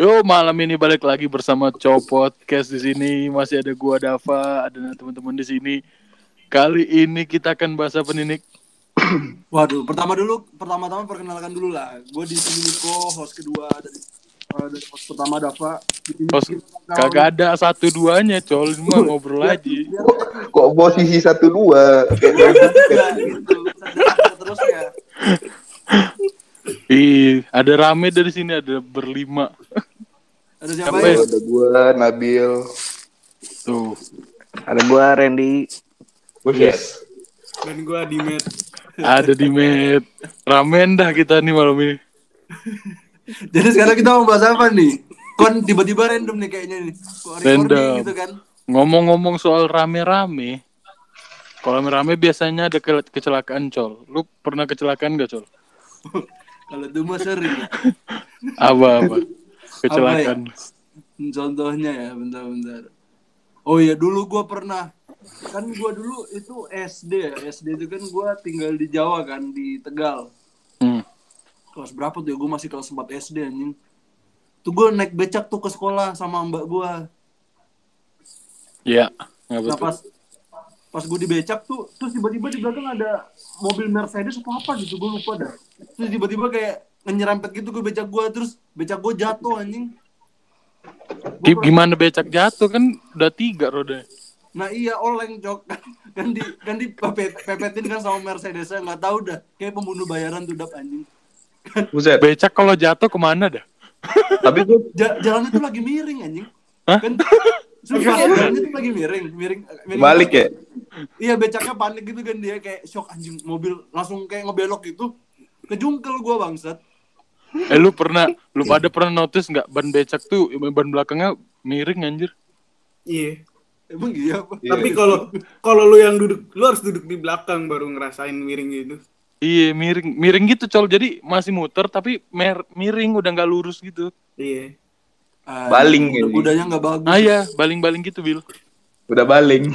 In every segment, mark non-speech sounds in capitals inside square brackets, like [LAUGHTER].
Yo malam ini balik lagi bersama Copot Podcast di sini masih ada gua Dava, ada teman-teman di sini. Kali ini kita akan bahas apa nih Nick? Waduh, pertama dulu, pertama-tama perkenalkan dulu lah. Gue di sini Niko, host kedua dari uh, dari host pertama Dava. Host kagak ada satu duanya, col. Mah ngobrol aja. Kok posisi satu dua? gitu. Terus ya. Ih, ada rame dari sini, ada berlima. Ada siapa ya? Ada gua, Nabil. Tuh. Ada gua Randy. Yes. Dan gua Dimet. Ada di med. Ramen dah kita nih malam ini. [LAUGHS] Jadi sekarang kita mau bahas apa nih? Kon tiba-tiba random nih kayaknya nih. Kok Random. gitu kan? Ngomong-ngomong soal rame-rame. Kalau rame-rame biasanya ada ke- kecelakaan, col. Lu pernah kecelakaan gak, col? [LAUGHS] Kalau itu mah sering. Apa-apa? Kecelakaan. Contohnya ya, bentar-bentar. Oh iya, dulu gua pernah kan gua dulu itu SD ya. SD itu kan gua tinggal di Jawa kan, di Tegal. Hmm. Kelas berapa tuh ya? Gua masih kelas 4 SD anjing. Tuh gua naik becak tuh ke sekolah sama mbak gua. Iya, nggak Nah betul. pas pas gue di becak tuh, terus tiba-tiba di belakang ada mobil Mercedes atau apa gitu, gue lupa dah. Terus tiba-tiba kayak nyerempet gitu ke becak gue, terus becak gue jatuh anjing. Gua Gimana becak jatuh kan udah tiga roda. Nah iya oleng cok [LAUGHS] kan, di kan di pepet- pepetin kan sama Mercedes nggak tahu dah kayak pembunuh bayaran tuh dap anjing. Buset. Becak kalau jatuh ke mana dah? [LAUGHS] Tapi gua Ja- jalannya tuh lagi miring anjing. Hah? Kan Sumpah, jalannya tuh lagi miring, miring, miring balik ya. Iya becaknya panik gitu kan dia kayak shock anjing mobil langsung kayak ngebelok gitu kejungkel gua bangsat. Eh lu pernah, lu pada pernah notice nggak ban becak tuh ban belakangnya miring anjir? Iya. Emang iya apa? Iya. Tapi kalau kalau lu yang duduk, lu harus duduk di belakang baru ngerasain miring gitu. Iya miring, miring gitu col. Jadi masih muter tapi mer miring udah nggak lurus gitu. Iya. Ah, Baling udah, ini. Udahnya nggak bagus. Ah ya, baling-baling gitu bil. Udah baling. [LAUGHS]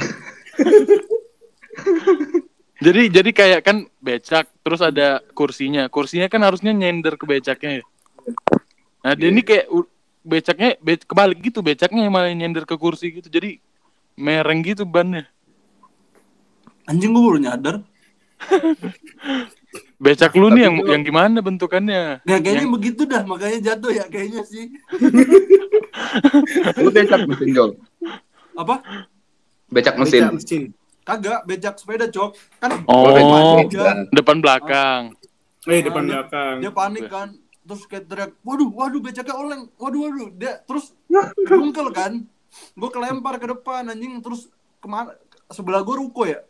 Jadi jadi kayak kan becak, terus ada kursinya. Kursinya kan harusnya nyender ke becaknya ya. Nah dia ini kayak u- becaknya be kebalik gitu, becaknya yang malah nyender ke kursi gitu. Jadi mereng gitu bannya. Anjing gua baru nyadar. [LAUGHS] Becak lu nih yang lu- yang gimana bentukannya? Ya kayaknya Yang- begitu dah makanya jatuh ya kayaknya sih. Lu becak mesin Jol. Apa? Becak Becak mesin. Kagak becak sepeda cok. Kan Oh, dia panik kan. depan belakang. Eh depan dia- belakang. Dia panik kan. Terus kayak teriak, waduh, waduh becaknya oleng, waduh, waduh. Dia terus [LAUGHS] jungkel kan. Gue kelempar ke depan anjing terus ke mana? Sebelah gue ruko ya.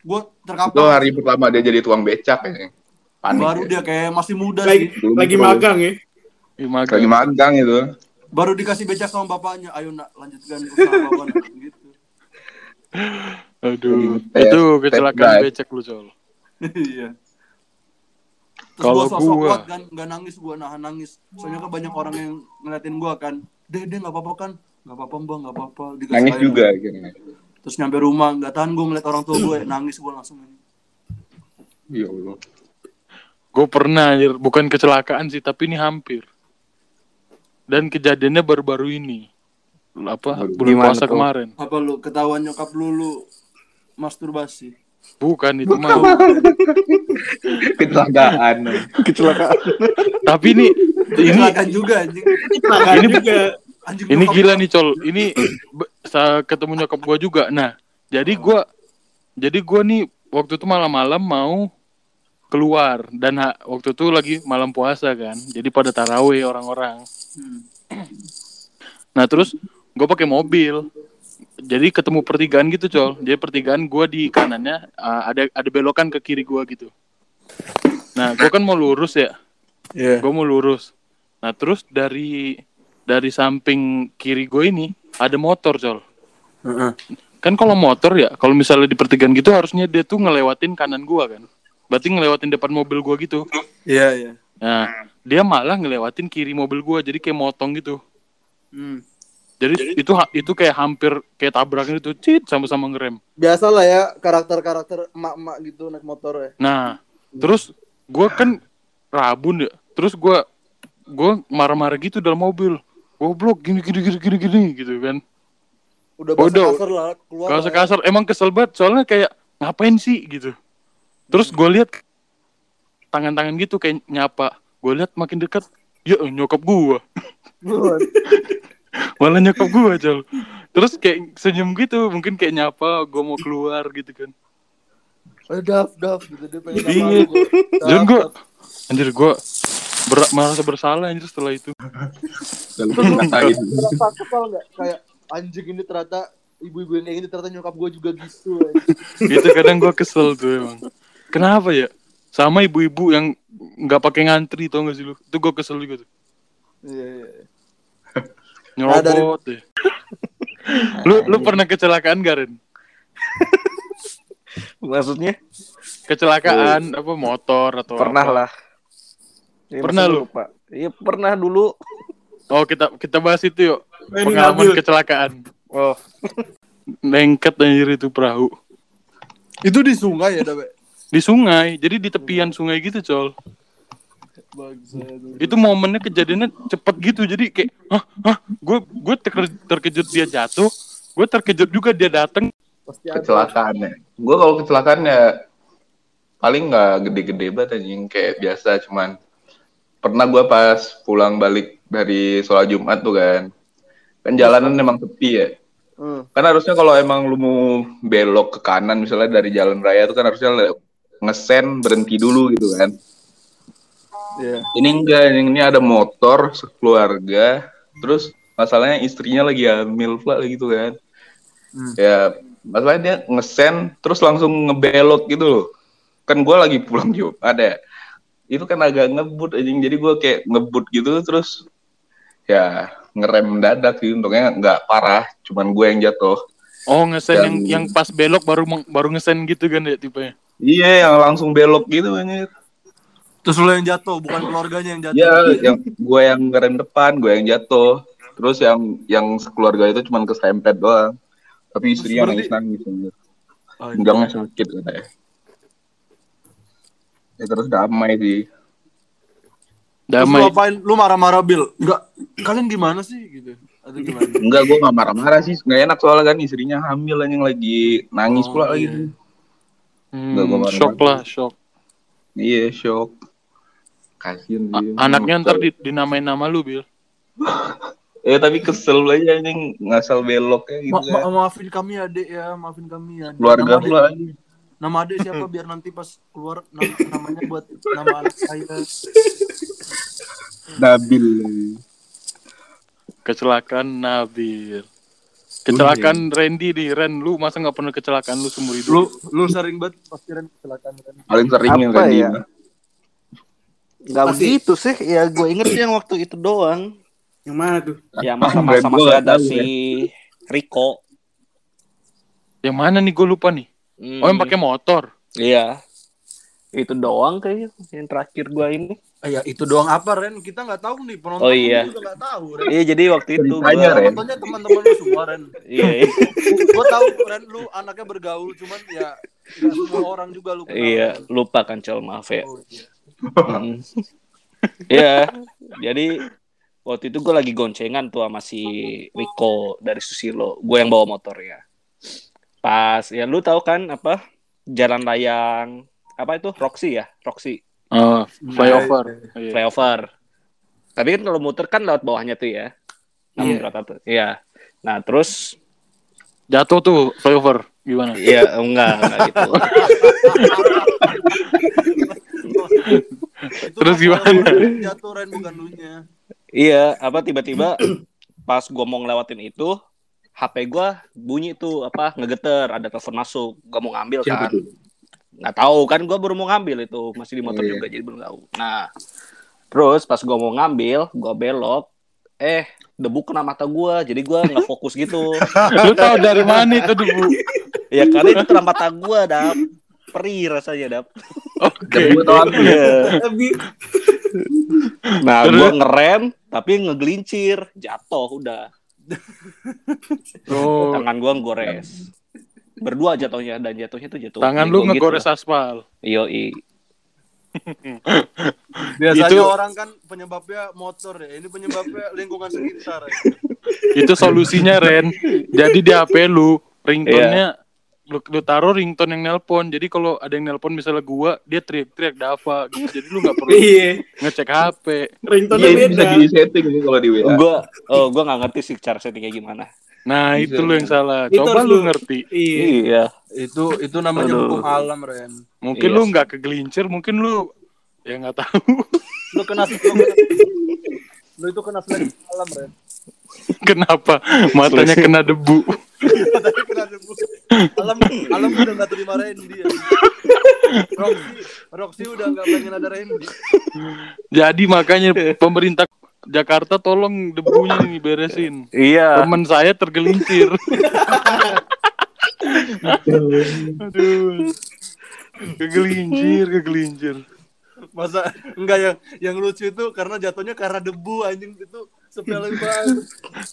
Gue terkapar. Itu hari pertama dia jadi tuang becak ya. Panik. baru ya. dia kayak masih muda Lagi sih. Lagi pro. magang ya. Ih, magang. Lagi magang itu. Baru dikasih becak sama bapaknya. Ayo nak lanjutkan usaha bapak gitu. [LAUGHS] Aduh, Eh, itu kecelakaan drive. becak lu col. Iya. Kalau gua gua- kuat kan, nggak nangis gua nahan nangis. Soalnya kan banyak orang yang ngeliatin gua kan. Deh, deh nggak apa-apa kan? Nggak apa-apa mbak, nggak apa-apa. Dikasih Nangis juga akhirnya. Terus nyampe rumah, nggak tahan gua ngeliat orang tua gue nangis gua langsung. Ya Allah. Gue pernah, anjir. bukan kecelakaan sih, tapi ini hampir. Dan kejadiannya baru-baru ini. Apa? Bulan puasa kemarin. Apa lu ketahuan nyokap lu lu masturbasi? Bukan itu mah. Kecelakaan. Kecelakaan. tapi ini ini Kecelakaan juga anjing. Kecelakaan Ini- juga. Anjing ini gila nih col. Ini ketemu nyokap gua juga. Nah, jadi gua jadi gua nih waktu itu malam-malam mau keluar dan ha- waktu itu lagi malam puasa kan. Jadi pada taraweh orang-orang. Hmm. Nah terus gue pakai mobil, jadi ketemu pertigaan gitu col. Jadi pertigaan gue di kanannya uh, ada ada belokan ke kiri gue gitu. Nah gue kan mau lurus ya, Iya. gue mau lurus. Nah terus dari dari samping kiri gue ini ada motor col. Heeh. Kan kalau motor ya, kalau misalnya di pertigaan gitu harusnya dia tuh ngelewatin kanan gue kan. Berarti ngelewatin depan mobil gue gitu. Iya, iya. Nah dia malah ngelewatin kiri mobil gue, jadi kayak motong gitu. Hmm. Jadi, itu ha- itu kayak hampir kayak tabrakan itu, cit sama-sama ngerem. biasa lah ya karakter-karakter emak-emak gitu naik motor ya. Nah, terus gue kan rabun ya. Terus gue gue marah-marah gitu dalam mobil goblok gini gini gini gini gini gitu kan Udah bahasa Udah. kasar lah keluar. lah ya. kasar emang kesel banget soalnya kayak ngapain sih gitu terus gue lihat tangan-tangan gitu kayak nyapa gue lihat makin dekat ya nyokap gue malah nyokap gue col terus kayak senyum gitu mungkin kayak nyapa gue mau keluar gitu kan Eh, Daf, Daf gitu dia pengen Iya. dan gue anjir gue ber- merasa bersalah anjir setelah itu Dan ngatain. Nggak? Kayak anjing ini ternyata ibu-ibu gini ternyata nyokap gue juga gitu. gitu kadang gue kesel tuh emang kenapa ya sama ibu-ibu yang nggak pakai ngantri tau gak sih lu itu gue kesel juga tuh Iya, iya. Nyerobot deh [LAUGHS] lu lu pernah kecelakaan gak Ren? [LAUGHS] Maksudnya kecelakaan apa motor atau pernah apa? lah. Ya, Pernah lu? lupa? Iya pernah dulu. oh kita kita bahas itu yuk ini pengalaman Nabil. kecelakaan Oh, lengket anjir itu perahu Itu di sungai ya, Daf? di sungai jadi di tepian sungai gitu col. itu momennya kejadiannya cepet gitu jadi kayak hah? Hah? Gue gue terke- terkejut dia jatuh gue terkejut juga dia datang Pasti ada. kecelakaan ya. Gue kalau kecelakaan ya paling nggak gede-gede banget anjing kayak biasa cuman pernah gue pas pulang balik dari sholat Jumat tuh kan. Kan jalanan emang sepi ya. Hmm. kan harusnya kalau emang lu mau belok ke kanan misalnya dari jalan raya itu kan harusnya ngesen berhenti dulu gitu kan Iya. ini enggak ini ada motor sekeluarga terus masalahnya istrinya lagi hamil pula gitu kan. Ya masalahnya dia ngesen terus langsung ngebelok gitu loh. Kan gue lagi pulang Jumat ya. Itu kan agak ngebut anjing jadi gue kayak ngebut gitu terus ya ngerem mendadak sih untungnya nggak parah cuman gue yang jatuh. Oh ngesen Dan- yang yang pas belok baru baru ngesen gitu kan ya tipenya? Iya yang langsung belok gitu anjir Terus lo yang jatuh, bukan keluarganya yang jatuh. ya yang gue yang ngerem depan gue yang jatuh terus yang yang sekeluarga itu cuman kesempet doang tapi istrinya berarti- nangis nangis. Oh, pinggangnya sakit katanya ya terus damai sih Terus lu damai apain? Lu marah-marah Bil? Enggak, kalian gimana sih gitu? Atau gimana? enggak gue nggak marah-marah sih nggak enak soalnya kan istrinya hamil anjing lagi nangis Oh, pula iya. lagi Hmm, Nggak, gua marah. shock lah shock iya shock kasian sih anaknya ntar di, dinamain nama lu bil [LAUGHS] eh tapi kesel aja anjing ngasal belok ya gitu Ma- ma- kan maafin kami ya, Dek ya, maafin kami ya. keluarga Nama anjing. Nama adek siapa biar nanti pas keluar nam- namanya buat nama anak saya. Nabil kecelakaan Nabil kecelakaan Randy di Ren lu masa nggak pernah kecelakaan lu seumur hidup Lu lu sering banget pasti Ren kecelakaan kan. paling sering yang Randy ya? Nggak Pasti. begitu sih. Ya gue inget sih yang waktu itu doang. Yang mana tuh? Ya masa-masa masih ada si Rico. yang mana nih gue lupa nih Hmm, oh yang pakai motor Iya. Itu doang kayaknya yang terakhir gua ini. Eh, ya itu doang apa Ren? Kita nggak tahu nih penonton Oh, iya. juga nggak tahu Ren. Iya jadi waktu itu Ceritanya, gua Ren. Penontonnya teman-teman lu semua Ren. Iya, iya. [LAUGHS] Gue tahu Ren lu anaknya bergaul cuman ya nggak semua orang juga lu kenal. Iya, lupa kan Col, maaf ya. Oh, iya. [LAUGHS] Iya, jadi waktu itu gue lagi goncengan tuh sama si Rico dari Susilo. Gue yang bawa motornya. Pas, ya lu tahu kan apa jalan layang apa itu Roxy ya, Roxy oh, flyover Iya. flyover. Tapi kan kalau muter kan lewat bawahnya tuh ya. Iya. tuh. Iya. Nah terus, jatuh tuh flyover gimana ya enggak, enggak gitu. [LAUGHS] [LAUGHS] Terus masalah gimana? Jatuh Ren bukan lu nya. Iya, apa tiba-tiba pas gue mau ngelewatin itu, HP gue bunyi tuh apa ngegeter, ada telepon masuk, gue mau ngambil Siapa kan. Nggak tahu kan gue baru mau ngambil itu, masih di motor Iya. juga jadi belum tahu. Nah, terus pas gue mau ngambil, gue belok, eh debu kena mata gue, jadi gue nggak fokus gitu. [LAUGHS] lu tahu dari mana itu debu ya karena itu kena mata gue, dap. Perih rasanya, dap. oke gue tau aku Iya. Tapi Nah, gue ngerem, tapi ngegelincir, jatuh udah. oh, Tangan gue gores. Berdua jatuhnya dan jatuhnya tuh jatuh. tangan lu Gitu ngegores lah. aspal Yoi. [LAUGHS] Biasanya Itu- orang kan penyebabnya motor ya. Ini penyebabnya lingkungan sekitar. Ya. Itu solusinya Ren. Jadi di HP lu ringtone-nya lu, lu taruh ringtone yang nelpon. Jadi kalau ada yang nelpon misalnya gua, dia teriak-teriak Dava gitu. Jadi lu nggak perlu [LAUGHS] Iya. ngecek HP. Ringtone Iya, ini beda. bisa di setting nih kalau di WA. Gua oh gua nggak ngerti sih cara settingnya gimana. Nah, Bisa. itu lu yang salah. Itu Coba lu ngerti. Iya. Iya. Itu itu namanya Aduh. hukum alam, Ren. Mungkin Iya lu nggak kegelincir, mungkin lu ya nggak tahu. [LAUGHS] Lu kena lu, itu kena alam, Ren. Kenapa matanya kena debu? [LAUGHS] Tapi kena debu. Alam alam udah nggak terima Randy. Ya. Roxy, Roxy udah nggak pengen ada Randy. Jadi makanya pemerintah Jakarta tolong debunya nih beresin. Iya. Temen saya tergelincir. Aduh. Kegelincir, kegelincir. Masa enggak yang yang lucu itu karena jatuhnya karena debu anjing itu sepele banget.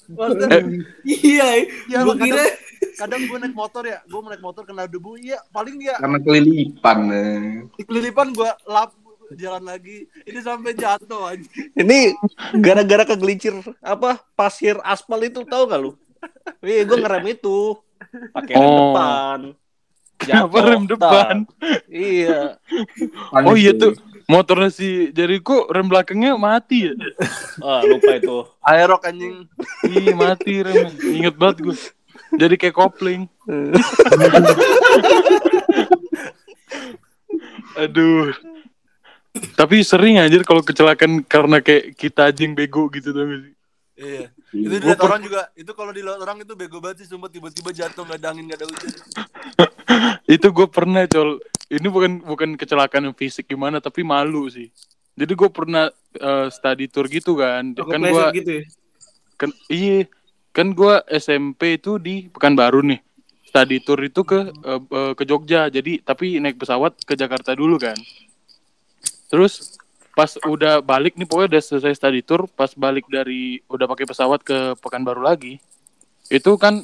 Maksudnya, Eh, Iya. ya Gua kadang, kira kadang gue naik motor ya, gue naik motor kena debu, iya paling ya Karena kelilipan. eh. kelilipan gue lap jalan lagi, ini sampai jatuh anjing. Ini gara-gara kegelincir apa pasir aspal itu tahu gak lu? Iya, gue ngerem itu pakai rem Oh. depan. Jatuh, rem depan? Iya. Oh iya tuh. Motornya si Jericho rem belakangnya mati ya? Ah, lupa itu. Aerok anjing. Ih mati rem, inget banget gue. Jadi kayak kopling. Aduh. Tapi sering anjir kalau kecelakaan karena kayak kita aja yang bego gitu sih? Iya. Itu dilihat orang juga, itu kalau dilihat orang itu bego banget sih, sumpah. Tiba-tiba jatuh nggak ada angin nggak ada hujan. [LAUGHS] itu gue pernah col. Ini bukan bukan kecelakaan yang fisik gimana tapi malu sih. Jadi gue pernah eh, study tour gitu kan. Aku kan gue gitu ya. kan iya. Kan gue SMP itu di Pekanbaru nih. Study tour itu ke eh, ke Jogja. Jadi tapi naik pesawat ke Jakarta dulu kan. Terus pas udah balik nih pokoknya udah selesai study tour pas balik dari udah pakai pesawat ke Pekanbaru lagi. Itu kan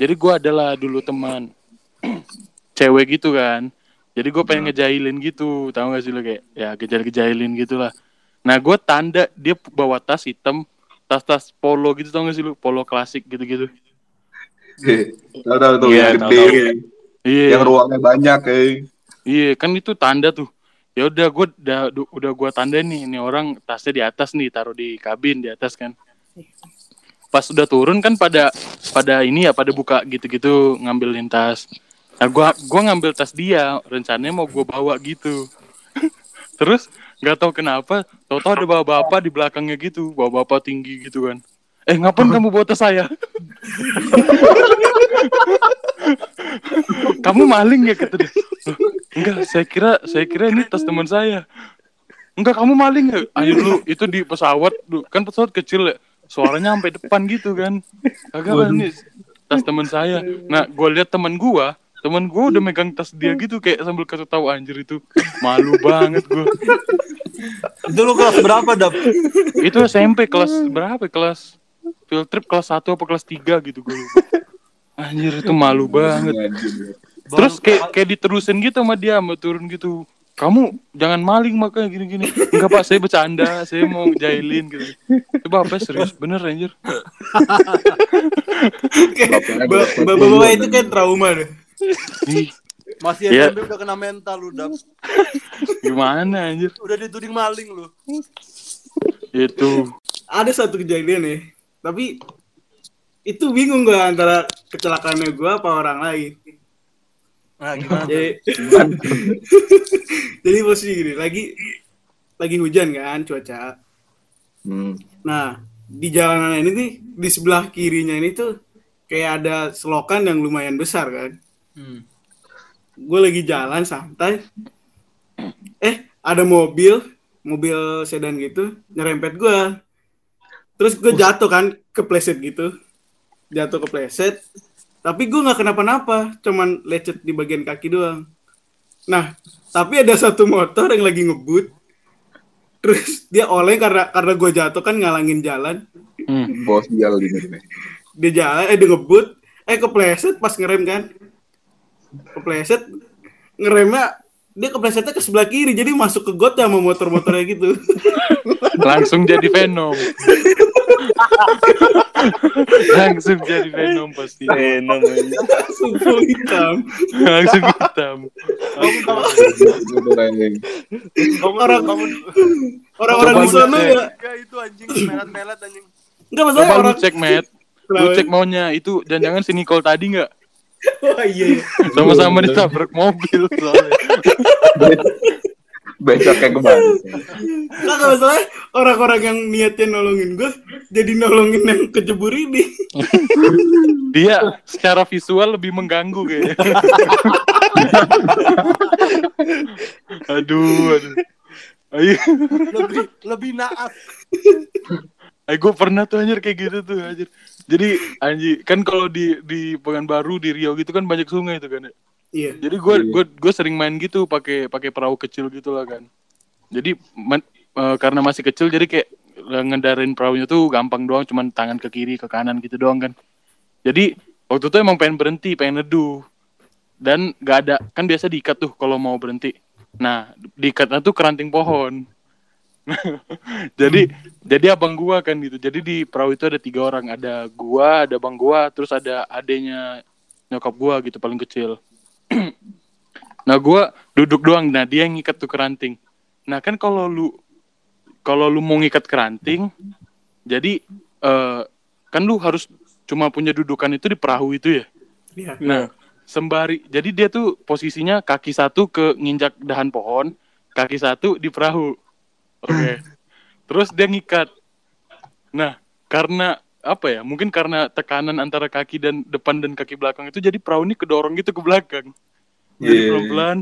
jadi gue adalah dulu teman [CLEARS THROAT] cewek gitu kan. Jadi gue pengen ngejailin gitu tahu gak sih lo kayak ya kejar kejailin gitulah. Nah gue tanda dia bawa tas hitam tas-tas polo gitu tau gak sih lu? Polo klasik gitu-gitu. Tahu tahu tuh Iya, yang tahu, gede, tahu. iya. yang ruangnya banyak, eh. iya kan itu tanda tuh ya udah gue udah udah gue tanda nih ini orang tasnya di atas nih taruh di kabin di atas kan. Pas udah turun kan pada pada ini ya pada buka gitu-gitu ngambilin tas. Nah gua gua ngambil tas dia rencananya mau gue bawa gitu. [LAUGHS] Terus nggak tahu kenapa tahu-tahu ada bapak-bapak di belakangnya gitu bapak-bapak tinggi gitu kan. Eh ngapain kamu bawa tas saya? [LAUGHS] Kamu maling ya kata dia. "Loh, enggak saya kira saya kira ini tas teman saya. Enggak kamu maling ya? Ayo lu itu di pesawat lu kan pesawat kecil ya. Suaranya sampai depan gitu kan. Kagak Pak, ini tas teman saya. Nah gue lihat teman gua teman gua udah megang tas dia gitu kayak sambil kasih tahu anjir itu. Malu banget gua. Itu lu kelas berapa, Dap? itu SMP kelas berapa kelas? Field trip kelas 1 apa kelas 3 gitu gue anjir itu malu banget Terus kayak kayak diterusin gitu sama dia, mau turun gitu. Kamu jangan maling makanya gini-gini. Enggak pak, saya bercanda, saya mau jailin gitu. Coba apa serius bener anjir. Bapak-bapak itu kayak trauma deh. Ih, Masih. SMP udah kena mental lu, Dap. gimana anjir? Udah dituding maling lu. Itu. Ada satu kejadian nih, tapi itu bingung gue antara kecelakaannya gue apa orang lain. Nah, gimana? Jadi, [LAUGHS] jadi posisi gini, lagi lagi hujan kan cuaca. Hmm. Nah, di jalanan ini nih, di sebelah kirinya ini tuh kayak ada selokan yang lumayan besar kan. Hmm. Gue lagi jalan santai. Eh, ada mobil, mobil sedan gitu, nyerempet gue. Terus gue jatuh kan, kepleset gitu. Jatuh kepleset. Tapi gue nggak kenapa-napa, cuman lecet di bagian kaki doang. Nah, tapi ada satu motor yang lagi ngebut. Terus dia oleng karena karena gue jatuh kan ngalangin jalan. Hmm. Bos sial gitu. Dia jalan, eh dia ngebut, eh kepleset pas ngerem kan. Kepleset, ngeremnya dia keplesetnya ke sebelah kiri jadi masuk ke got sama motor-motornya gitu. [LAUGHS] Langsung jadi Venom. [LAUGHS] Langsung jadi Venom pasti. Venom. [LAUGHS] Langsung full hitam. Langsung hitam. Orang orang-orang di sana ya. Enggak itu anjing melet-melet anjing. Enggak masalah orang. cek, Matt. Lu cek maunya itu jangan-jangan si Nicole tadi nggak? Wah iya. iya. Sama-sama ditabrak mobil soalnya. Becaknya kembali. Kagak masalah orang-orang yang niatnya nolongin gue jadi nolongin yang kejebur ini. Dia secara visual lebih mengganggu kayaknya. aduh, aduh. Ayo, Lebih lebih naas. Ayo gue pernah tuh anjir kayak gitu tuh anjir. Jadi anjir kan kalau di di Pekanbaru di Riau gitu kan banyak sungai tuh kan. ya. Iya. Jadi gue gue gue sering main gitu pakai pakai perahu kecil gitu lah kan. Jadi men- eh, karena masih kecil jadi kayak eh, ngendarin perahunya tuh gampang doang cuman tangan ke kiri ke kanan gitu doang kan. Jadi waktu itu emang pengen berhenti, pengen neduh. Dan gak ada kan biasa diikat tuh kalau mau berhenti. Nah, diikatnya tuh keranting pohon. [LAUGHS] jadi jadi abang gua kan gitu. Jadi di perahu itu ada tiga orang, ada gua, ada bang gua, terus ada adenya nyokap gua gitu paling kecil. [CLEARS THROAT] nah gua duduk doang, nah dia yang ngikat tuh keranting. Nah kan kalau lu kalau lu mau ngikat keranting, jadi eh, kan lu harus cuma punya dudukan itu di perahu itu ya. Iya. Nah, sembari jadi dia tuh posisinya kaki satu ke nginjak dahan pohon, kaki satu di perahu. Oke. Terus dia ngikat. Nah, karena apa ya? Mungkin karena tekanan antara kaki dan depan dan kaki belakang itu jadi perahu ini kedorong gitu ke belakang. Jadi Iya. pelan-pelan,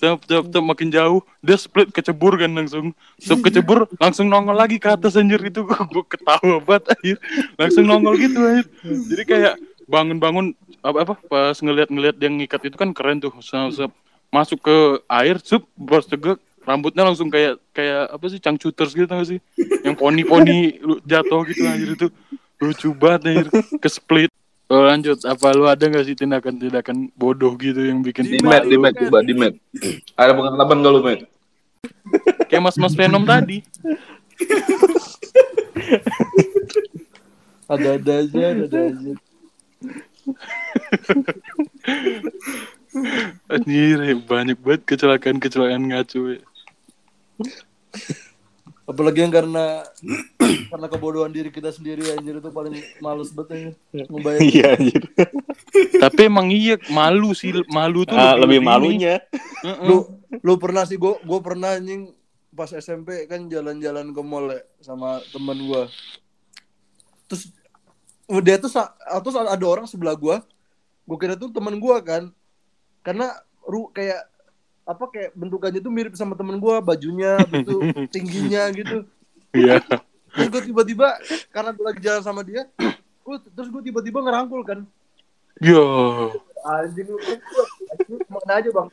tep, tep, tep, makin jauh, dia split kecebur kan langsung. Stop kecebur, langsung nongol lagi ke atas anjir itu gue ketawa banget anjir. Langsung nongol gitu anjir. Jadi kayak bangun-bangun apa apa pas ngeliat-ngeliat yang ngikat itu kan keren tuh. Se- se- masuk ke air, sup, bos tegak, rambutnya langsung kayak kayak apa sih cangcuters gitu gak sih? Yang poni-poni lu- jatuh gitu anjir itu. Lucu banget anjir, ke split. Oh, lanjut, apa lu ada gak sih tindakan-tindakan bodoh gitu yang bikin Di Met, di Met, coba di Met. Ada pengalaman gak lu, Met? kayak mas-mas Venom tadi. Ada-ada aja, ada-ada aja. Anjir, ya, banyak banget kecelakaan-kecelakaan ngaco. ya. [LAUGHS] Apalagi yang karena karena kebodohan diri kita sendiri anjir itu paling males banget ya. Ngebayangin. Iya anjir. Tapi emang iya malu sih, malu tuh Ah, lebih ini. malunya. Lu lu pernah sih gua gua pernah anjing pas SMP kan jalan-jalan ke mall ya sama teman gua. Terus dia tuh terus ada orang sebelah gua. Gua kira tuh teman gua kan. Karena ru kayak apa kayak bentukannya tuh mirip sama temen gua bajunya gitu [LAUGHS] tingginya gitu Iya. terus gue tiba-tiba karena gue lagi jalan sama dia gua, terus gue tiba-tiba ngerangkul kan Yo. anjing lu ke mana aja bang [LAUGHS]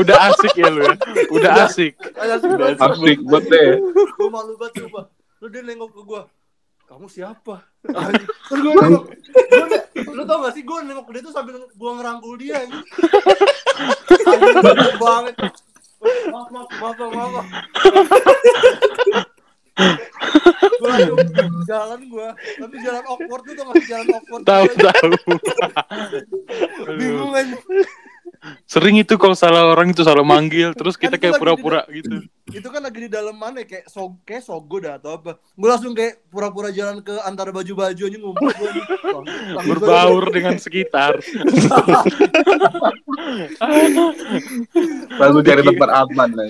Udah asik ya lu ya. Udah asik. Asik banget deh. gue malu banget lu dia nengok ke gue kamu siapa? Terus gue nengok. Lu tau gak sih gue nengok dia tuh sambil gue ngerangkul dia anjing. Anjing, banget. Banget maaf maaf maaf maaf, maaf. gue langsung jalan gue tapi jalan awkward tuh tau gak sih? Jalan awkward. Tahu tahu. bingung Aduh. Sering itu kalau salah orang itu salah manggil, terus kita Kan kayak pura-pura gitu. itu kan lagi di dalam mana ya, kayak so kayak sogo dah atau apa gue langsung kayak pura-pura jalan ke antara baju-baju aja ngumpul Berbaur dengan sekitar. Lalu cari tempat aman lah.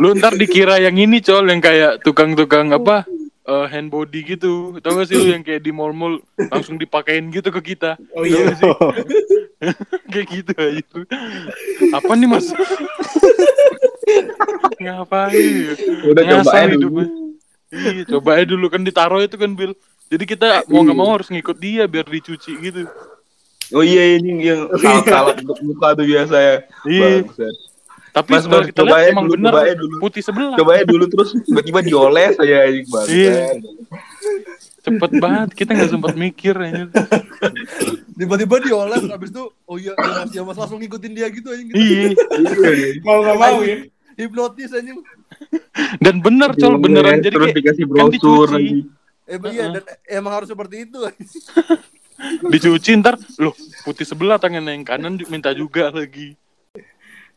Lu ntar dikira yang ini col yang kayak tukang-tukang apa eh, hand body gitu. Tahu gak sih lu yang kayak di mall-mall langsung dipakein gitu ke kita. Oh iya. [LAUGHS] kayak gitu aja. Apa nih Mas? [LAUGHS] Ngapain? Udah coba dulu. Iya, coba aja dulu kan ditaruh itu kan Bill. Jadi kita mau nggak mau harus ngikut dia biar dicuci gitu. Oh iya ini yang [LAUGHS] salah untuk muka tuh biasa ya. Iya. Tapi Mas, mas, kita coba lihat aja emang dulu, bener coba aja dulu. putih sebelah. Coba aja dulu terus tiba-tiba dioles aja anjing banget. Iya. Cepet banget, kita nggak sempat mikir aja. Tiba-tiba dioles habis itu oh iya ya mas, ya langsung ngikutin dia gitu anjing gitu. Iya. Mau nggak mau ya. Hipnotis anjing. Dan bener col beneran jadi terus kayak dikasih kan brosur dicuci. lagi. Eh iya dan emang harus seperti itu. dicuci ntar loh putih sebelah tangan yang kanan minta juga lagi.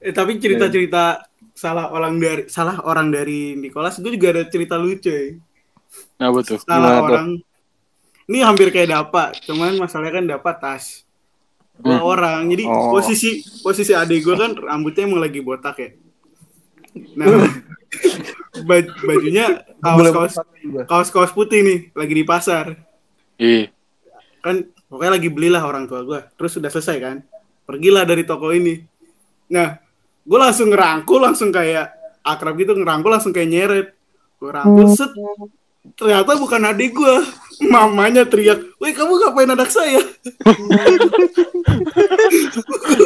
Eh, tapi cerita-cerita salah orang dari salah orang dari Nicholas itu juga ada cerita lucu ya. Nah betul. Salah Gimana tuh? orang. Ini hampir kayak dapat, cuman masalahnya kan dapat tas. Dua Hmm. orang. Jadi Oh. posisi posisi adik gue kan rambutnya emang lagi botak ya. Nah, [LAUGHS] baj- bajunya kaos-kaos kaos-kaos putih nih, lagi di pasar. Iya. Kan pokoknya lagi belilah orang tua gue. Terus sudah selesai kan. Pergilah dari toko ini. Nah, gue langsung ngerangkul, langsung kayak akrab gitu ngerangkul langsung kayak nyeret. Gue rangkul set. Ternyata bukan adik gue. Mamanya teriak, "Woi, kamu ngapain anak saya?"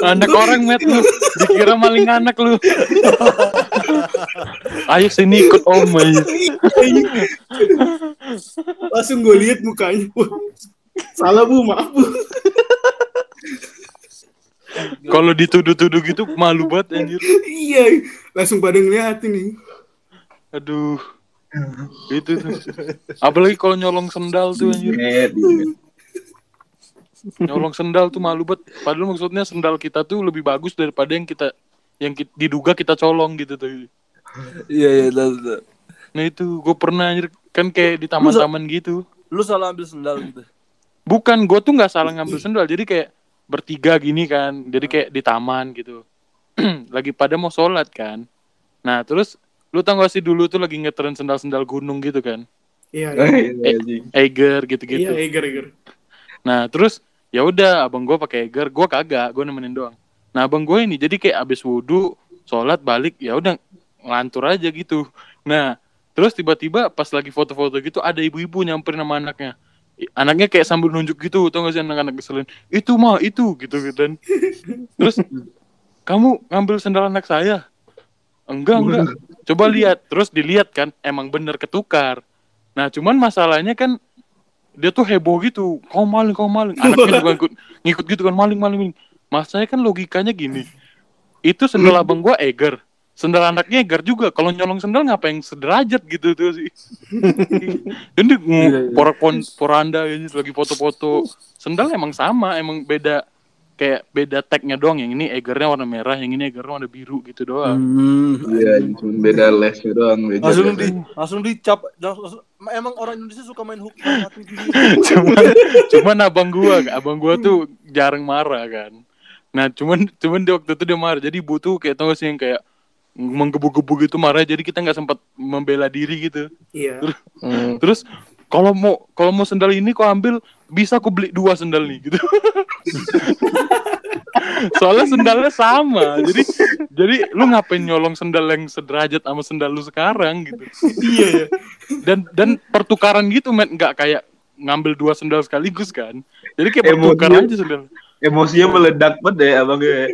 Anak orang met lu dikira maling anak lu. Ayo sini ikut om aja. langsung gue lihat mukanya. Salah bu, maaf bu. Kalau dituduh-tuduh gitu malu banget anjir. iya, langsung pada ngeliatin nih. Aduh. Itu tuh. Apalagi kalau nyolong sendal tuh anjir. Nyolong sendal tuh malu banget. Padahal maksudnya sendal kita tuh lebih bagus daripada yang kita yang ki- diduga kita colong gitu tuh. Iya iya tahu, tahu. Nah itu gue pernah anjir kan kayak di taman-taman gitu. Lu salah ambil sendal gitu. Bukan, gue tuh nggak salah ngambil sendal. Jadi kayak bertiga gini kan. Jadi kayak di taman gitu. [CLEARS THROAT] lagi pada mau sholat kan. Nah terus lu tau gak sih dulu tuh lagi ngetren sendal-sendal gunung gitu kan. Iya, [LAUGHS] iya. iya, anjing. Eiger Iya, gitu-gitu. eger, eger. Nah terus ya udah abang gue pakai Eiger, gue kagak, gue nemenin doang. Nah abang gue ini jadi kayak abis wudhu, sholat balik, ya udah ngelantur aja gitu. Nah terus tiba-tiba pas lagi foto-foto gitu ada ibu-ibu nyamperin sama anaknya. Anaknya kayak sambil nunjuk gitu, tau gak sih anak-anak keselin. Itu mah itu gitu gitu. Terus kamu ngambil sendal anak saya? Enggak enggak. Coba lihat. Terus dilihat kan, emang bener ketukar. Nah cuman masalahnya kan dia tuh heboh gitu kau maling kau maling [LAUGHS] anaknya juga ngikut, ngikut gitu kan maling maling maling mas saya kan logikanya gini itu sendal abang gua Eger sendal anaknya Eger juga. Kalau nyolong sendal ngapain sederajat gitu tuh sih. [LAUGHS] Ini Iya, iya. porak pon poranda ini lagi foto-foto. Sendal emang sama emang beda kayak beda tagnya doang. Yang ini Egernya warna merah yang ini Egernya warna biru gitu doang. Hmm. Iya, cuma beda lesnya doang. beda Langsung di langsung dicap langsung, emang orang Indonesia suka main hook [LAUGHS] cuman cuman abang gua abang gua tuh jarang marah kan. Nah cuman cuman di waktu itu dia marah. Jadi butuh kayak tau gak sih yang kayak menggebu-gebu gitu marah jadi kita nggak sempat membela diri gitu Iya. terus kalau mau kalau mau sendal ini kau ambil bisa aku beli dua sendal nih gitu [LAUGHS] soalnya sendalnya sama jadi jadi lu ngapain nyolong sendal yang sederajat sama sendal lu sekarang gitu Iya, ya. dan dan pertukaran gitu men nggak kayak ngambil dua sendal sekaligus kan jadi kayak Emosi. bertukar aja sendal Emosinya meledak banget deh abangnya.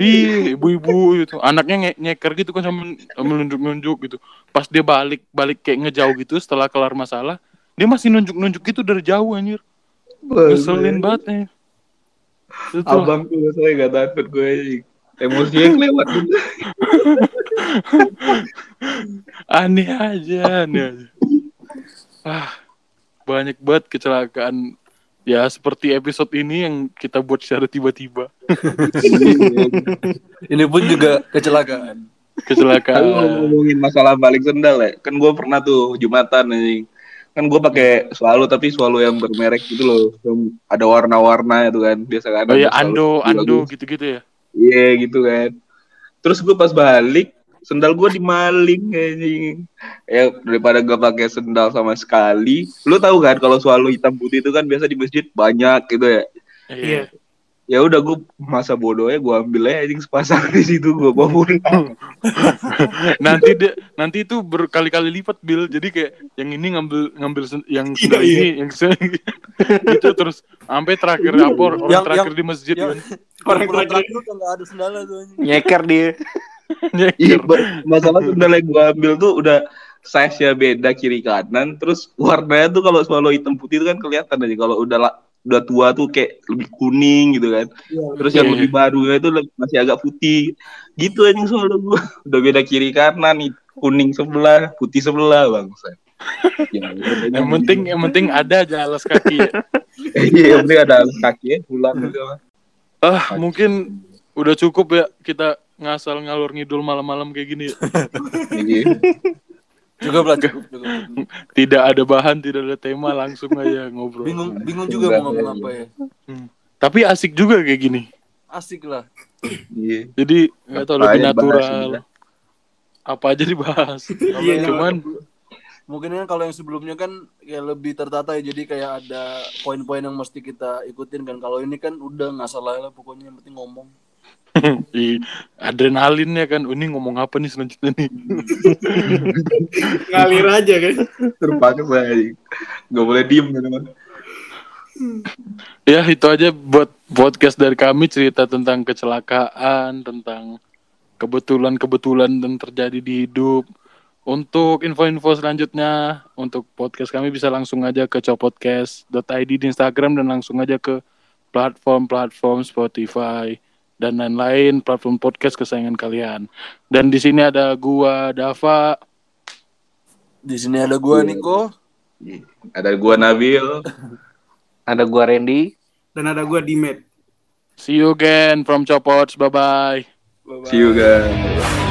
Ih, ibu-ibu gitu. Anaknya nge nyeker gitu kan sambil sambil nunjuk-nunjuk gitu. Pas dia balik balik kayak ngejauh gitu setelah kelar masalah, dia masih nunjuk-nunjuk gitu dari jauh anjir. Ngeselin banget ya. Itu tuh. Abang tuh saya gak takut gue. Emosinya kelewat juga. [LAUGHS] aneh aja, aneh aja. Ah, banyak banget kecelakaan ya seperti episode ini yang kita buat secara tiba-tiba. [LAUGHS] Ini pun juga kecelakaan. Kecelakaan. ngomongin masalah balik sendal ya, kan gue pernah tuh jumatan anjing. Kan gue pakai swallow tapi swallow yang bermerek gitu loh, yang ada warna-warna itu kan. Biasa kan. Oh ya ada Ando, Ando gitu-gitu ya. Iya gitu kan. Terus gue pas balik, sendal gue dimaling anjing. Ya daripada gue pakai sendal sama sekali. Lu tahu kan kalau swallow hitam putih itu kan biasa di masjid banyak gitu ya. Iya. Ya udah gue masa bodohnya gue ambil aja anjing sepasang di situ gue bawa pulang. [LAUGHS] nanti dia nanti itu berkali-kali lipat bil jadi kayak yang ini ngambil ngambil sen- yang Iya, sendal iya. ini yang se- [LAUGHS] gitu terus sampai terakhir apa orang Yang- terakhir yang- di masjid Yang kan [LAUGHS] Orang orang terakhir. tuh nggak ada sendalnya tuh. Nyeker dia. [LAUGHS] Iya, ba- masalah sendal yang gue ambil tuh udah size nya beda kiri kanan, terus warnanya tuh kalau swallow hitam putih itu kan kelihatan aja kalau udah la- udah tua tuh kayak lebih kuning gitu kan. Terus yang Iya. lebih baru itu le- masih agak putih. Gitu anjing soalnya gua. [LAUGHS] Udah beda kiri kanan nih. Kuning sebelah, putih sebelah bang. [LAUGHS] Ya, Yang penting yang penting ada aja alas kaki ya. Iya, yang penting ada alas kaki ya, pulang gitu. Ah, mungkin udah cukup ya kita ngasal ngalur ngidul malam-malam kayak gini ya. Iya. Cukup, cukup. Tidak ada bahan, tidak ada tema, langsung aja ngobrol. Bingung, bingung juga mau ngomong apa ya. Tapi asik juga kayak gini. Asik lah. Iya. Jadi nggak tahu lebih natural. juga. Apa aja dibahas. [LAUGHS] Iya, Cuman Mungkin kan kalau yang sebelumnya kan kayak lebih tertata ya, jadi kayak ada poin-poin yang mesti kita ikutin kan. Kalau ini kan udah nggak salah lah pokoknya yang penting ngomong. [LAUGHS] Ih, adrenalinnya kan, ini ngomong apa nih selanjutnya nih? [LAUGHS] Ngalir aja kan. Terpaksa aja. Gak boleh diem gitu kan. Ya itu aja buat podcast dari kami cerita tentang kecelakaan, tentang kebetulan-kebetulan yang terjadi di hidup. Untuk info-info selanjutnya, untuk podcast kami bisa langsung aja ke copodcast.id di Instagram dan langsung aja ke platform-platform Spotify dan lain-lain platform podcast kesayangan kalian. Dan di sini ada gua Dava. Di sini ada gua Niko. Ada gua Nabil. Ada gua Randy. Dan ada gua di Med. See you again from Copots. Bye bye. See you guys.